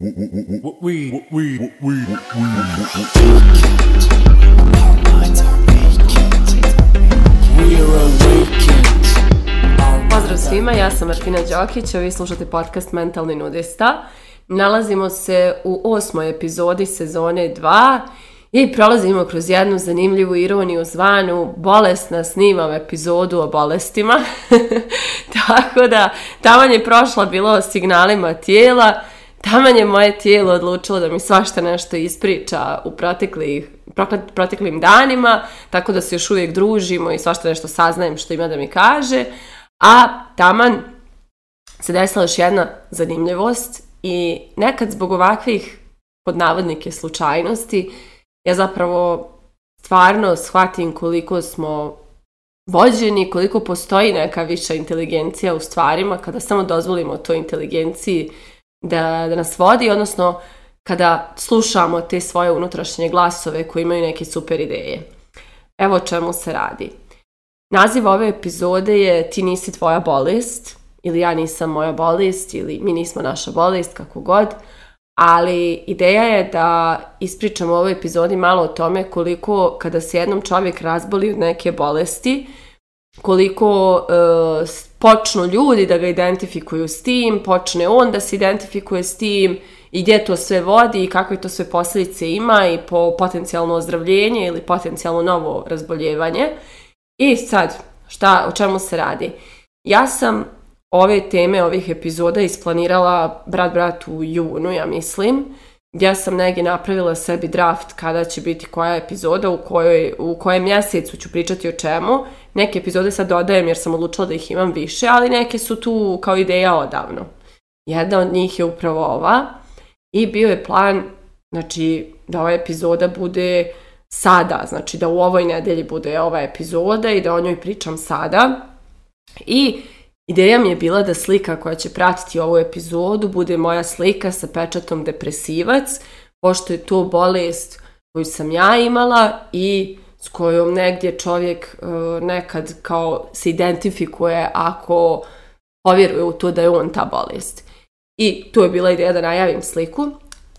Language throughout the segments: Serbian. we we we we we our minds are Pozdrav svima, ja sam Martina Đokić, a vi slušate podcast Mentalni nudista. Nalazimo se u osmoj epizodi sezone 2 i prolazimo kroz jednu zanimljivu ironiju zvanu Bolesna snimam epizodu o bolestima. Tako da, taman je prošla bilo o signalima tijela, Taman je moje tijelo odlučilo da mi svašta nešto ispriča u proteklih, proteklim danima, tako da se još uvijek družimo i svašta nešto saznajem što ima da mi kaže. A taman se desila još jedna zanimljivost i nekad zbog ovakvih pod slučajnosti ja zapravo stvarno shvatim koliko smo vođeni, koliko postoji neka viša inteligencija u stvarima kada samo dozvolimo toj inteligenciji da, da nas vodi, odnosno kada slušamo te svoje unutrašnje glasove koji imaju neke super ideje. Evo o čemu se radi. Naziv ove epizode je Ti nisi tvoja bolest ili ja nisam moja bolest ili mi nismo naša bolest, kako god. Ali ideja je da ispričam u ovoj epizodi malo o tome koliko kada se jednom čovjek razboli od neke bolesti, koliko e, počnu ljudi da ga identifikuju s tim, počne on da se identifikuje s tim i gdje to sve vodi i kakve to sve posljedice ima i po potencijalno ozdravljenje ili potencijalno novo razboljevanje. I sad, šta, o čemu se radi? Ja sam ove teme, ovih epizoda isplanirala brat brat u junu, ja mislim, ja sam negdje napravila sebi draft kada će biti koja epizoda, u, kojoj, u kojem mjesecu ću pričati o čemu. Neke epizode sad dodajem jer sam odlučila da ih imam više, ali neke su tu kao ideja odavno. Jedna od njih je upravo ova i bio je plan znači, da ova epizoda bude sada, znači da u ovoj nedelji bude ova epizoda i da o njoj pričam sada. I Ideja mi je bila da slika koja će pratiti ovu epizodu bude moja slika sa pečatom depresivac, pošto je to bolest koju sam ja imala i s kojom negdje čovjek e, nekad kao se identifikuje ako povjeruje u to da je on ta bolest. I tu je bila ideja da najavim sliku.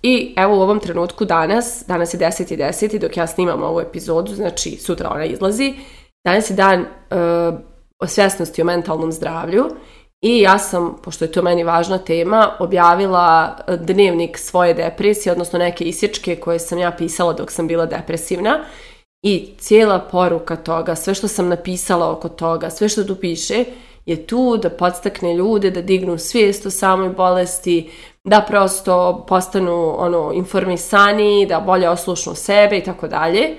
I evo u ovom trenutku danas, danas je 10.10. 10. dok ja snimam ovu epizodu, znači sutra ona izlazi, danas je dan uh, o svjesnosti o mentalnom zdravlju i ja sam, pošto je to meni važna tema, objavila e, dnevnik svoje depresije, odnosno neke isječke koje sam ja pisala dok sam bila depresivna i cijela poruka toga, sve što sam napisala oko toga, sve što tu piše je tu da podstakne ljude, da dignu svijest o samoj bolesti, da prosto postanu ono informisani, da bolje oslušnu sebe i tako dalje.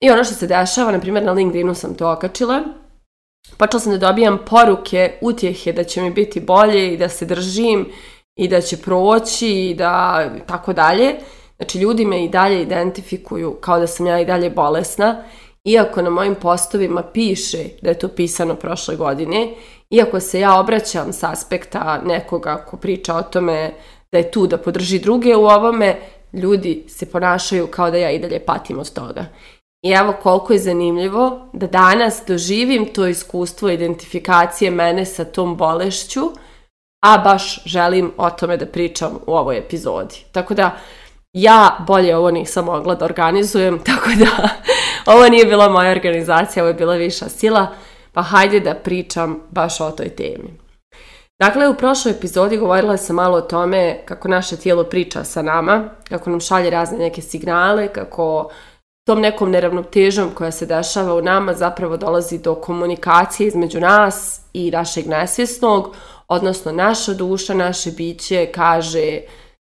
I ono što se dešava, na primjer na LinkedInu sam to okačila, počela sam da dobijam poruke, utjehe da će mi biti bolje i da se držim i da će proći i da tako dalje. Znači ljudi me i dalje identifikuju kao da sam ja i dalje bolesna, iako na mojim postovima piše da je to pisano prošle godine, iako se ja obraćam sa aspekta nekoga ko priča o tome da je tu da podrži druge u ovome, ljudi se ponašaju kao da ja i dalje patim od toga. I evo koliko je zanimljivo da danas doživim to iskustvo identifikacije mene sa tom bolešću, a baš želim o tome da pričam u ovoj epizodi. Tako da, ja bolje ovo nisam mogla da organizujem, tako da ovo nije bila moja organizacija, ovo je bila viša sila, pa hajde da pričam baš o toj temi. Dakle, u prošloj epizodi govorila sam malo o tome kako naše tijelo priča sa nama, kako nam šalje razne neke signale, kako uh, tom nekom neravnotežom koja se dešava u nama zapravo dolazi do komunikacije između nas i našeg nesvjesnog, odnosno naša duša, naše biće kaže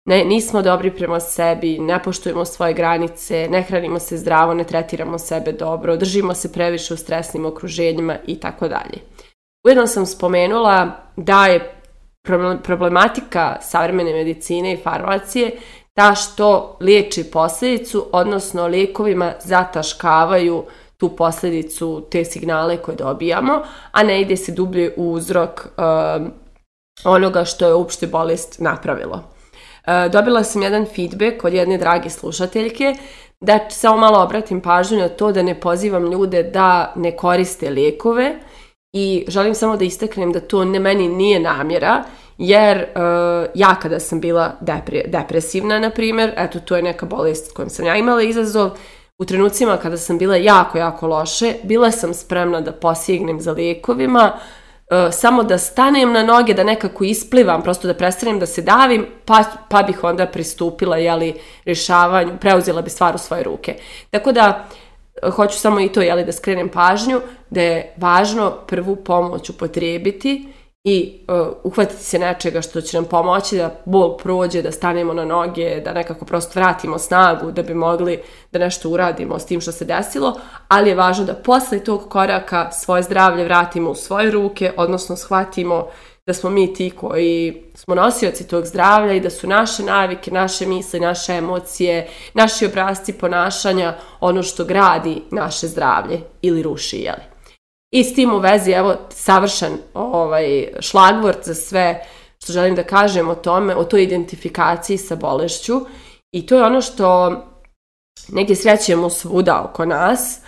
ne, nismo dobri prema sebi, ne poštujemo svoje granice, ne hranimo se zdravo, ne tretiramo sebe dobro, držimo se previše u stresnim okruženjima i tako dalje. Ujedno sam spomenula da je problematika savremene medicine i farmacije ta što liječi posljedicu, odnosno lijekovima zataškavaju tu posljedicu, te signale koje dobijamo, a ne ide se dublje u uzrok um, onoga što je uopšte bolest napravilo. E, dobila sam jedan feedback od jedne drage slušateljke da samo malo obratim pažnju na to da ne pozivam ljude da ne koriste lijekove I želim samo da istaknem da to ne meni nije namjera, jer uh, ja kada sam bila depre, depresivna, na primjer, eto, to je neka bolest kojom sam ja imala izazov, u trenucima kada sam bila jako, jako loše, bila sam spremna da posjegnem za lijekovima, uh, samo da stanem na noge, da nekako isplivam, prosto da prestanem da se davim, pa, pa bih onda pristupila, jeli, rješavanju, preuzela bi stvar u svoje ruke. Tako da, hoću samo i to jeli, da skrenem pažnju, da je važno prvu pomoć upotrijebiti i uh, uhvatiti se nečega što će nam pomoći da bol prođe, da stanemo na noge, da nekako prosto vratimo snagu, da bi mogli da nešto uradimo s tim što se desilo, ali je važno da posle tog koraka svoje zdravlje vratimo u svoje ruke, odnosno shvatimo da smo mi ti koji smo nosioci tog zdravlja i da su naše navike, naše misli, naše emocije, naši obrazci ponašanja ono što gradi naše zdravlje ili ruši, jeli. I s tim u vezi, evo, savršen ovaj, šlagvort za sve što želim da kažem o tome, o toj identifikaciji sa bolešću i to je ono što negdje srećemo svuda oko nas,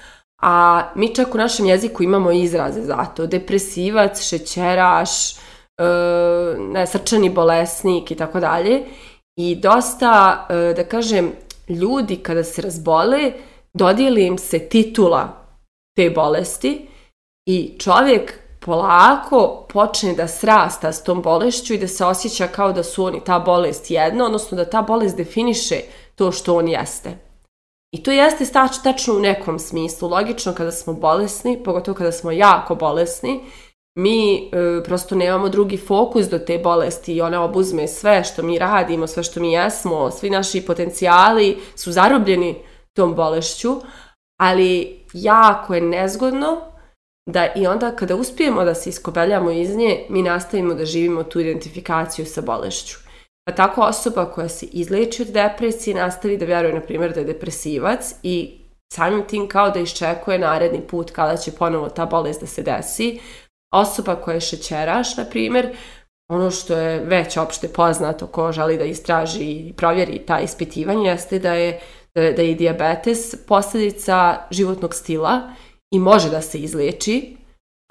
a mi čak u našem jeziku imamo izraze za to, depresivac, šećeraš, E, ne, srčani bolesnik i tako dalje. I dosta, e, da kažem, ljudi kada se razbole, dodijeli im se titula te bolesti i čovjek polako počne da srasta s tom bolešću i da se osjeća kao da su oni ta bolest jedno, odnosno da ta bolest definiše to što on jeste. I to jeste tač, tačno u nekom smislu. Logično kada smo bolesni, pogotovo kada smo jako bolesni, mi e, prosto nemamo drugi fokus do te bolesti i ona obuzme sve što mi radimo, sve što mi jesmo, svi naši potencijali su zarobljeni tom bolešću, ali jako je nezgodno da i onda kada uspijemo da se iskobeljamo iz nje, mi nastavimo da živimo tu identifikaciju sa bolešću. Pa tako osoba koja se izleči od depresije nastavi da vjeruje, na primjer, da je depresivac i samim tim kao da iščekuje naredni put kada će ponovo ta bolest da se desi, osoba koja je šećeraš, na primjer, ono što je već opšte poznato ko želi da istraži i provjeri ta ispitivanja jeste da je, da, je, da diabetes posljedica životnog stila i može da se izliječi,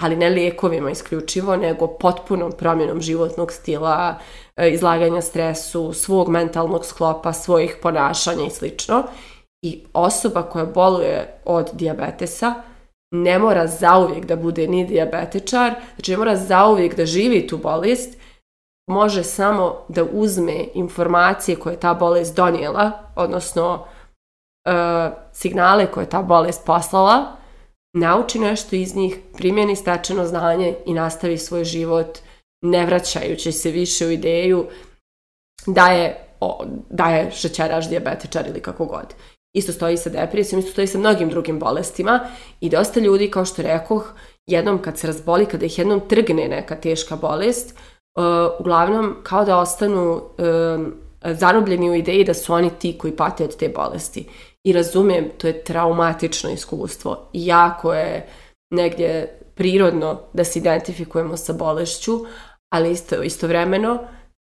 ali ne lijekovima isključivo, nego potpunom promjenom životnog stila, e, izlaganja stresu, svog mentalnog sklopa, svojih ponašanja i slično. I osoba koja boluje od diabetesa ne mora zauvijek da bude ni diabetičar, znači ne mora zauvijek da živi tu bolest, može samo da uzme informacije koje je ta bolest donijela, odnosno e, signale koje je ta bolest poslala, nauči nešto iz njih, primjeni stečeno znanje i nastavi svoj život ne vraćajući se više u ideju da je, o, da je šećeraš, diabetičar ili kako god isto stoji sa depresijom, isto stoji sa mnogim drugim bolestima i dosta ljudi, kao što rekoh, jednom kad se razboli, kada ih jednom trgne neka teška bolest, uh, uglavnom kao da ostanu um, zarobljeni u ideji da su oni ti koji pate od te bolesti. I razumem, to je traumatično iskustvo jako je negdje prirodno da se identifikujemo sa bolešću, ali isto, istovremeno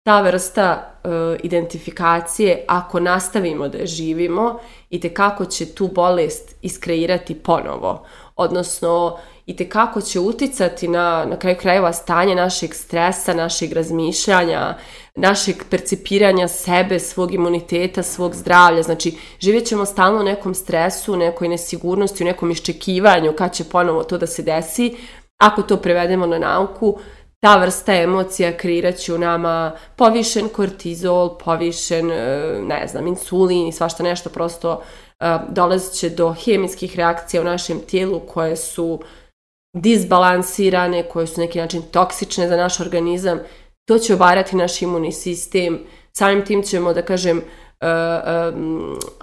ta vrsta uh, identifikacije, ako nastavimo da je živimo, i te kako će tu bolest iskreirati ponovo. Odnosno, i te kako će uticati na, na kraju krajeva stanje našeg stresa, našeg razmišljanja, našeg percipiranja sebe, svog imuniteta, svog zdravlja. Znači, živjet ćemo stalno u nekom stresu, u nekoj nesigurnosti, u nekom iščekivanju kad će ponovo to da se desi. Ako to prevedemo na nauku, ta vrsta emocija kreiraće u nama povišen kortizol, povišen, e, ne znam, insulin i svašta nešto, prosto e, dolazit će do hemijskih reakcija u našem tijelu koje su disbalansirane, koje su neki način toksične za naš organizam, to će obarati naš imunni sistem, samim tim ćemo, da kažem, e,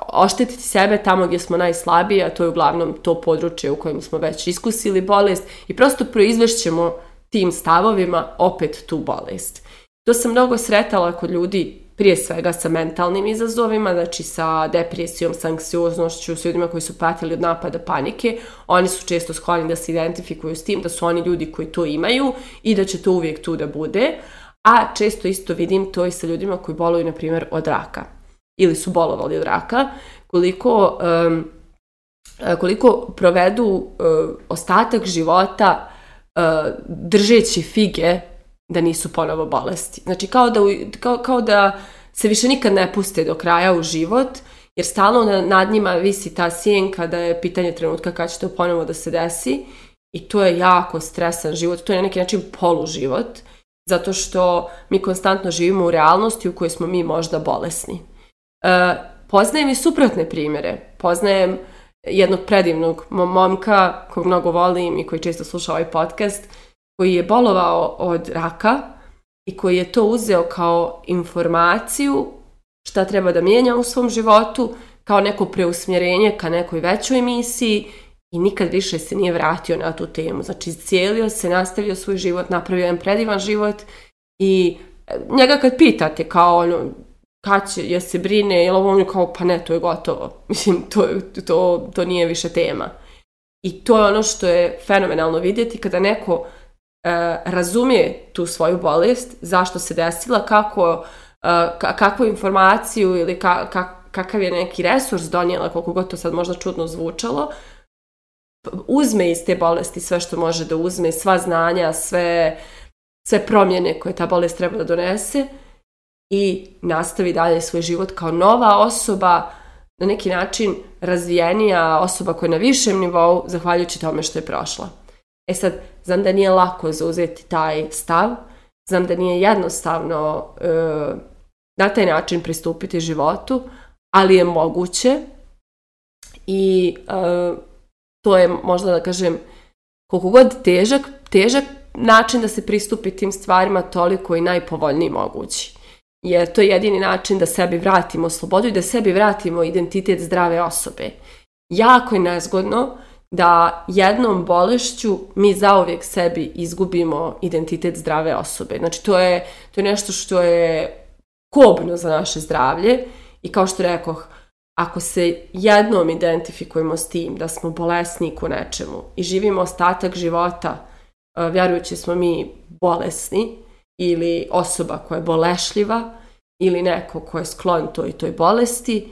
oštetiti sebe tamo gdje smo najslabiji, a to je uglavnom to područje u kojem smo već iskusili bolest i prosto proizvešćemo ćemo tim stavovima opet tu bolest. To sam mnogo sretala kod ljudi prije svega sa mentalnim izazovima, znači sa depresijom, sa anksioznošću, s ljudima koji su patili od napada panike, oni su često skloni da se identifikuju s tim, da su oni ljudi koji to imaju i da će to uvijek tu da bude, a često isto vidim to i sa ljudima koji boluju, na primjer, od raka ili su bolovali od raka, koliko, um, koliko provedu um, ostatak života Uh, držeći fige da nisu ponovo bolesti. Znači kao da, kao, kao da se više nikad ne puste do kraja u život, jer stalno nad njima visi ta sjenka da je pitanje trenutka kada će to ponovo da se desi i to je jako stresan život, to je na neki način poluživot, zato što mi konstantno živimo u realnosti u kojoj smo mi možda bolesni. E, poznajem i suprotne primere, poznajem jednog predivnog momka kog mnogo volim i koji često sluša ovaj podcast, koji je bolovao od raka i koji je to uzeo kao informaciju šta treba da mijenja u svom životu, kao neko preusmjerenje ka nekoj većoj misiji i nikad više se nije vratio na tu temu. Znači, cijelio se, nastavio svoj život, napravio jedan predivan život i e, njega kad pitate kao ono, kad će, jel se brine, jel ovo kao, pa ne, to je gotovo. Mislim, to, to, to nije više tema. I to je ono što je fenomenalno vidjeti kada neko e, razumije tu svoju bolest, zašto se desila, kako, e, kakvu informaciju ili ka, ka, kakav je neki resurs donijela, koliko god to sad možda čudno zvučalo, uzme iz te bolesti sve što može da uzme, sva znanja, sve, sve promjene koje ta bolest treba da donese – i nastavi dalje svoj život kao nova osoba, na neki način razvijenija osoba koja je na višem nivou, zahvaljujući tome što je prošla. E sad, znam da nije lako zauzeti taj stav, znam da nije jednostavno e, na taj način pristupiti životu, ali je moguće i e, to je možda da kažem koliko god težak, težak način da se pristupi tim stvarima toliko i najpovoljniji mogući jer to je jedini način da sebi vratimo slobodu i da sebi vratimo identitet zdrave osobe. Jako je nezgodno da jednom bolešću mi zauvijek sebi izgubimo identitet zdrave osobe. Znači to je, to je nešto što je kobno za naše zdravlje i kao što rekoh, ako se jednom identifikujemo s tim da smo bolesnik u nečemu i živimo ostatak života vjerujući smo mi bolesni, ili osoba koja je bolešljiva ili neko ko je sklon toj toj bolesti,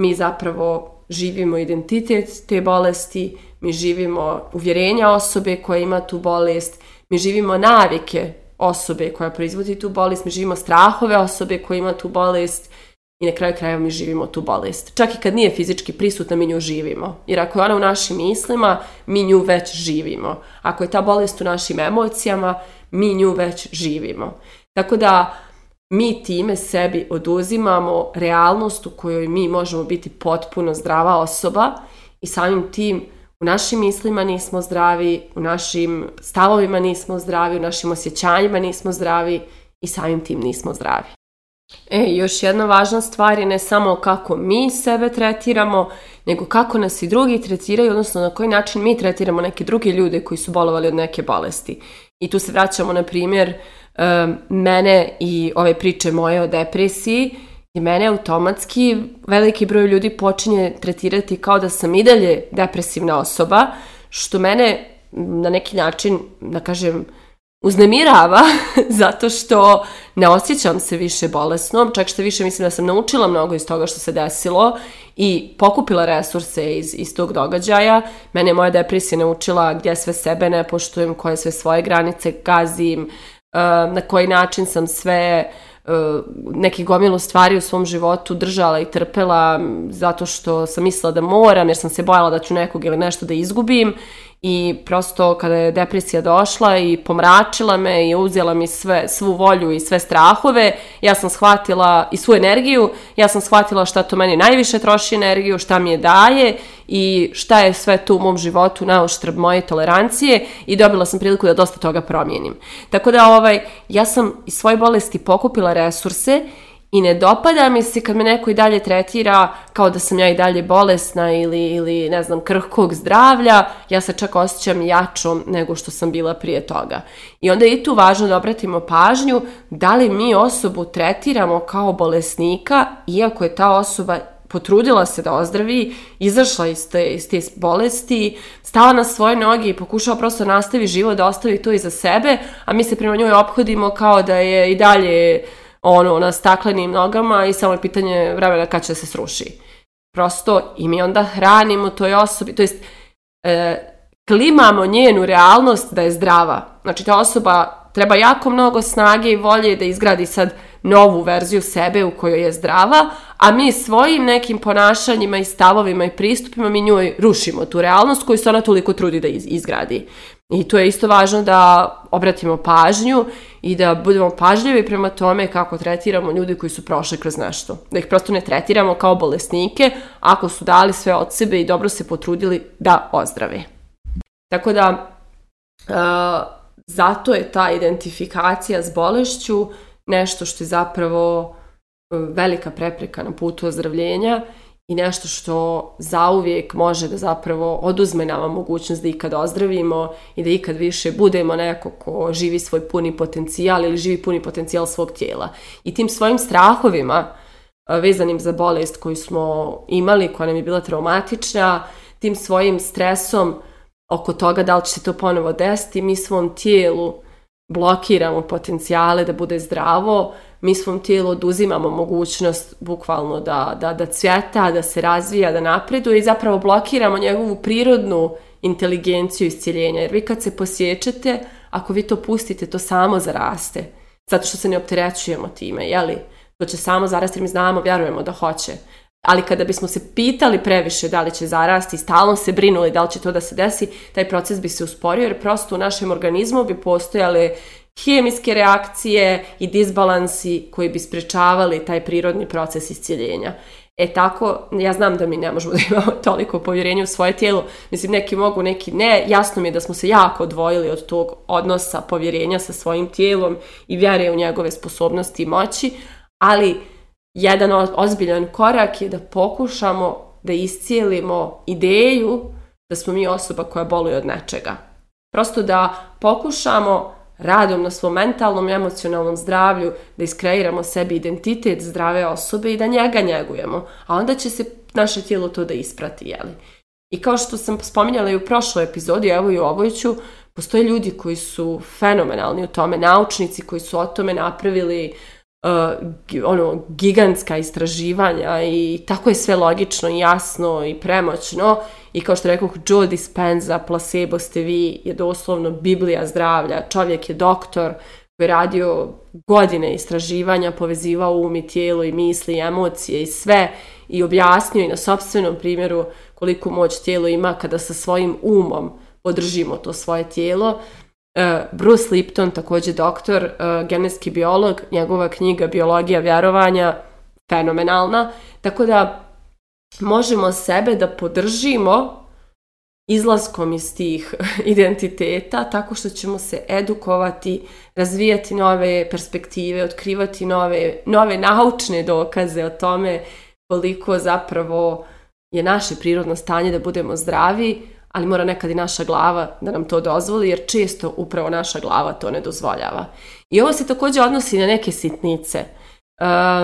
mi zapravo živimo identitet te bolesti, mi živimo uvjerenja osobe koja ima tu bolest, mi živimo navike osobe koja proizvodi tu bolest, mi živimo strahove osobe koja ima tu bolest i na kraju krajeva mi živimo tu bolest. Čak i kad nije fizički prisutna, mi nju živimo. Jer ako je ona u našim mislima, mi nju već živimo. Ako je ta bolest u našim emocijama, mi nju već živimo. Tako da mi time sebi oduzimamo realnost u kojoj mi možemo biti potpuno zdrava osoba i samim tim u našim mislima nismo zdravi, u našim stavovima nismo zdravi, u našim osjećanjima nismo zdravi i samim tim nismo zdravi. E, još jedna važna stvar je ne samo kako mi sebe tretiramo, nego kako nas i drugi tretiraju, odnosno na koji način mi tretiramo neke druge ljude koji su bolovali od neke bolesti. I tu se vraćamo na primjer mene i ove priče moje o depresiji, i mene automatski veliki broj ljudi počinje tretirati kao da sam i dalje depresivna osoba, što mene na neki način, da kažem, uznemirava zato što ne osjećam se više bolesnom, čak što više mislim da sam naučila mnogo iz toga što se desilo i pokupila resurse iz, iz tog događaja. Mene je moja depresija naučila gdje sve sebe ne poštujem, koje sve svoje granice gazim, eh, na koji način sam sve uh, E, neki gomilu stvari u svom životu držala i trpela zato što sam mislila da moram, jer sam se bojala da ću nekog ili nešto da izgubim i prosto kada je depresija došla i pomračila me i uzela mi sve, svu volju i sve strahove, ja sam shvatila i svu energiju, ja sam shvatila šta to meni najviše troši energiju, šta mi je daje i šta je sve to u mom životu na uštrb moje tolerancije i dobila sam priliku da dosta toga promijenim. Tako da ovaj, ja sam iz svoje bolesti pokupila resurse i ne dopada mi se kad me neko i dalje tretira kao da sam ja i dalje bolesna ili, ili ne znam, krhkog zdravlja, ja se čak osjećam jačom nego što sam bila prije toga. I onda je i tu važno da obratimo pažnju da li mi osobu tretiramo kao bolesnika, iako je ta osoba potrudila se da ozdravi, izašla iz te, iz te bolesti, stala na svoje noge i pokušava prosto nastavi život, da ostavi to iza sebe, a mi se prema njoj obhodimo kao da je i dalje ono, na staklenim nogama i samo je pitanje vremena kad će da se sruši. Prosto, i mi onda hranimo toj osobi, to jest, e, klimamo njenu realnost da je zdrava. Znači, ta osoba treba jako mnogo snage i volje da izgradi sad novu verziju sebe u kojoj je zdrava, a mi svojim nekim ponašanjima i stavovima i pristupima mi njoj rušimo tu realnost koju se ona toliko trudi da izgradi. I tu je isto važno da obratimo pažnju i da budemo pažljivi prema tome kako tretiramo ljudi koji su prošli kroz nešto. Da ih prosto ne tretiramo kao bolesnike ako su dali sve od sebe i dobro se potrudili da ozdrave. Tako da, uh, zato je ta identifikacija s bolešću nešto što je zapravo e, velika prepreka na putu ozdravljenja i nešto što zauvijek može da zapravo oduzme nama mogućnost da ikad ozdravimo i da ikad više budemo neko ko živi svoj puni potencijal ili živi puni potencijal svog tijela. I tim svojim strahovima e, vezanim za bolest koju smo imali, koja nam je bila traumatična, tim svojim stresom oko toga da li će se to ponovo desiti, mi svom tijelu blokiramo potencijale da bude zdravo, mi svom tijelu oduzimamo mogućnost bukvalno da, da, da cvjeta, da se razvija, da napreduje i zapravo blokiramo njegovu prirodnu inteligenciju iscijeljenja. Jer vi kad se posjećate, ako vi to pustite, to samo zaraste. Zato što se ne opterećujemo time, jeli? To će samo zarasti mi znamo, vjerujemo da hoće. Ali kada bismo se pitali previše da li će zarasti, stalno se brinuli da li će to da se desi, taj proces bi se usporio jer prosto u našem organizmu bi postojale hemijske reakcije i disbalansi koji bi sprečavali taj prirodni proces isciljenja. E tako, ja znam da mi ne možemo da imamo toliko povjerenja u svoje tijelo, mislim neki mogu, neki ne, jasno mi je da smo se jako odvojili od tog odnosa povjerenja sa svojim tijelom i vjere u njegove sposobnosti i moći, ali jedan ozbiljan korak je da pokušamo da iscijelimo ideju da smo mi osoba koja boluje od nečega. Prosto da pokušamo radom na svom mentalnom i emocionalnom zdravlju da iskreiramo sebi identitet zdrave osobe i da njega njegujemo, a onda će se naše tijelo to da isprati, jeli? I kao što sam spominjala i u prošloj epizodi, evo i u ovoj ću, postoje ljudi koji su fenomenalni u tome, naučnici koji su o tome napravili uh, uh, ono gigantska istraživanja i tako je sve logično i jasno i premoćno i kao što rekao Joe Dispenza placebo ste vi je doslovno biblija zdravlja čovjek je doktor koji je radio godine istraživanja povezivao um i tijelo i misli i emocije i sve i objasnio i na sobstvenom primjeru koliku moć tijelo ima kada sa svojim umom podržimo to svoje tijelo E, Bruce Lipton, takođe doktor, e, genetski biolog, njegova knjiga Biologija vjerovanja, fenomenalna, tako da možemo sebe da podržimo izlaskom iz tih identiteta tako što ćemo se edukovati, razvijati nove perspektive, otkrivati nove, nove naučne dokaze o tome koliko zapravo je naše prirodno stanje da budemo zdravi, ali mora nekad i naša glava da nam to dozvoli, jer često upravo naša glava to ne dozvoljava. I ovo se takođe odnosi na neke sitnice.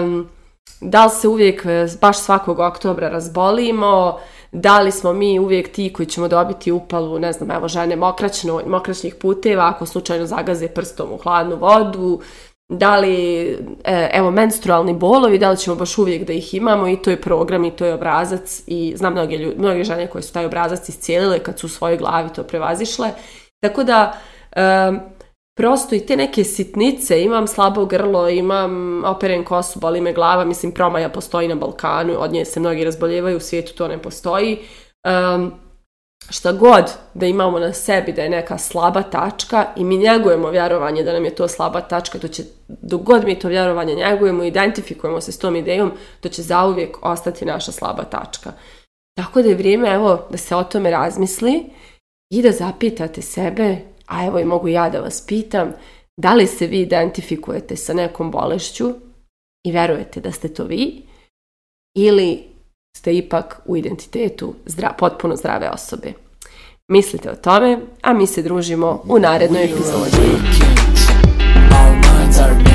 Um, da li se uvijek e, baš svakog oktobra razbolimo, da li smo mi uvijek ti koji ćemo dobiti upalu, ne znam, evo žene mokraćno, mokraćnih puteva ako slučajno zagaze prstom u hladnu vodu, da li, e, evo, menstrualni bolovi, da li ćemo baš uvijek da ih imamo i to je program i to je obrazac i znam mnoge, ljudi, mnoge žene koje su taj obrazac iscijelile kad su u svojoj glavi to prevazišle. Tako da, um, prosto i te neke sitnice, imam slabo grlo, imam operen kosu, boli me glava, mislim promaja postoji na Balkanu, od nje se mnogi razboljevaju, u svijetu to ne postoji. Um, šta god da imamo na sebi da je neka slaba tačka i mi njegujemo vjerovanje da nam je to slaba tačka, to će, dok god mi to vjerovanje njegujemo, identifikujemo se s tom idejom, to će zauvijek ostati naša slaba tačka. Tako da je vrijeme evo, da se o tome razmisli i da zapitate sebe, a evo i mogu ja da vas pitam, da li se vi identifikujete sa nekom bolešću i verujete da ste to vi, ili ste ipak u identitetu zdra, potpuno zdrave osobe. Mislite o tome, a mi se družimo u narednoj epizodi. Are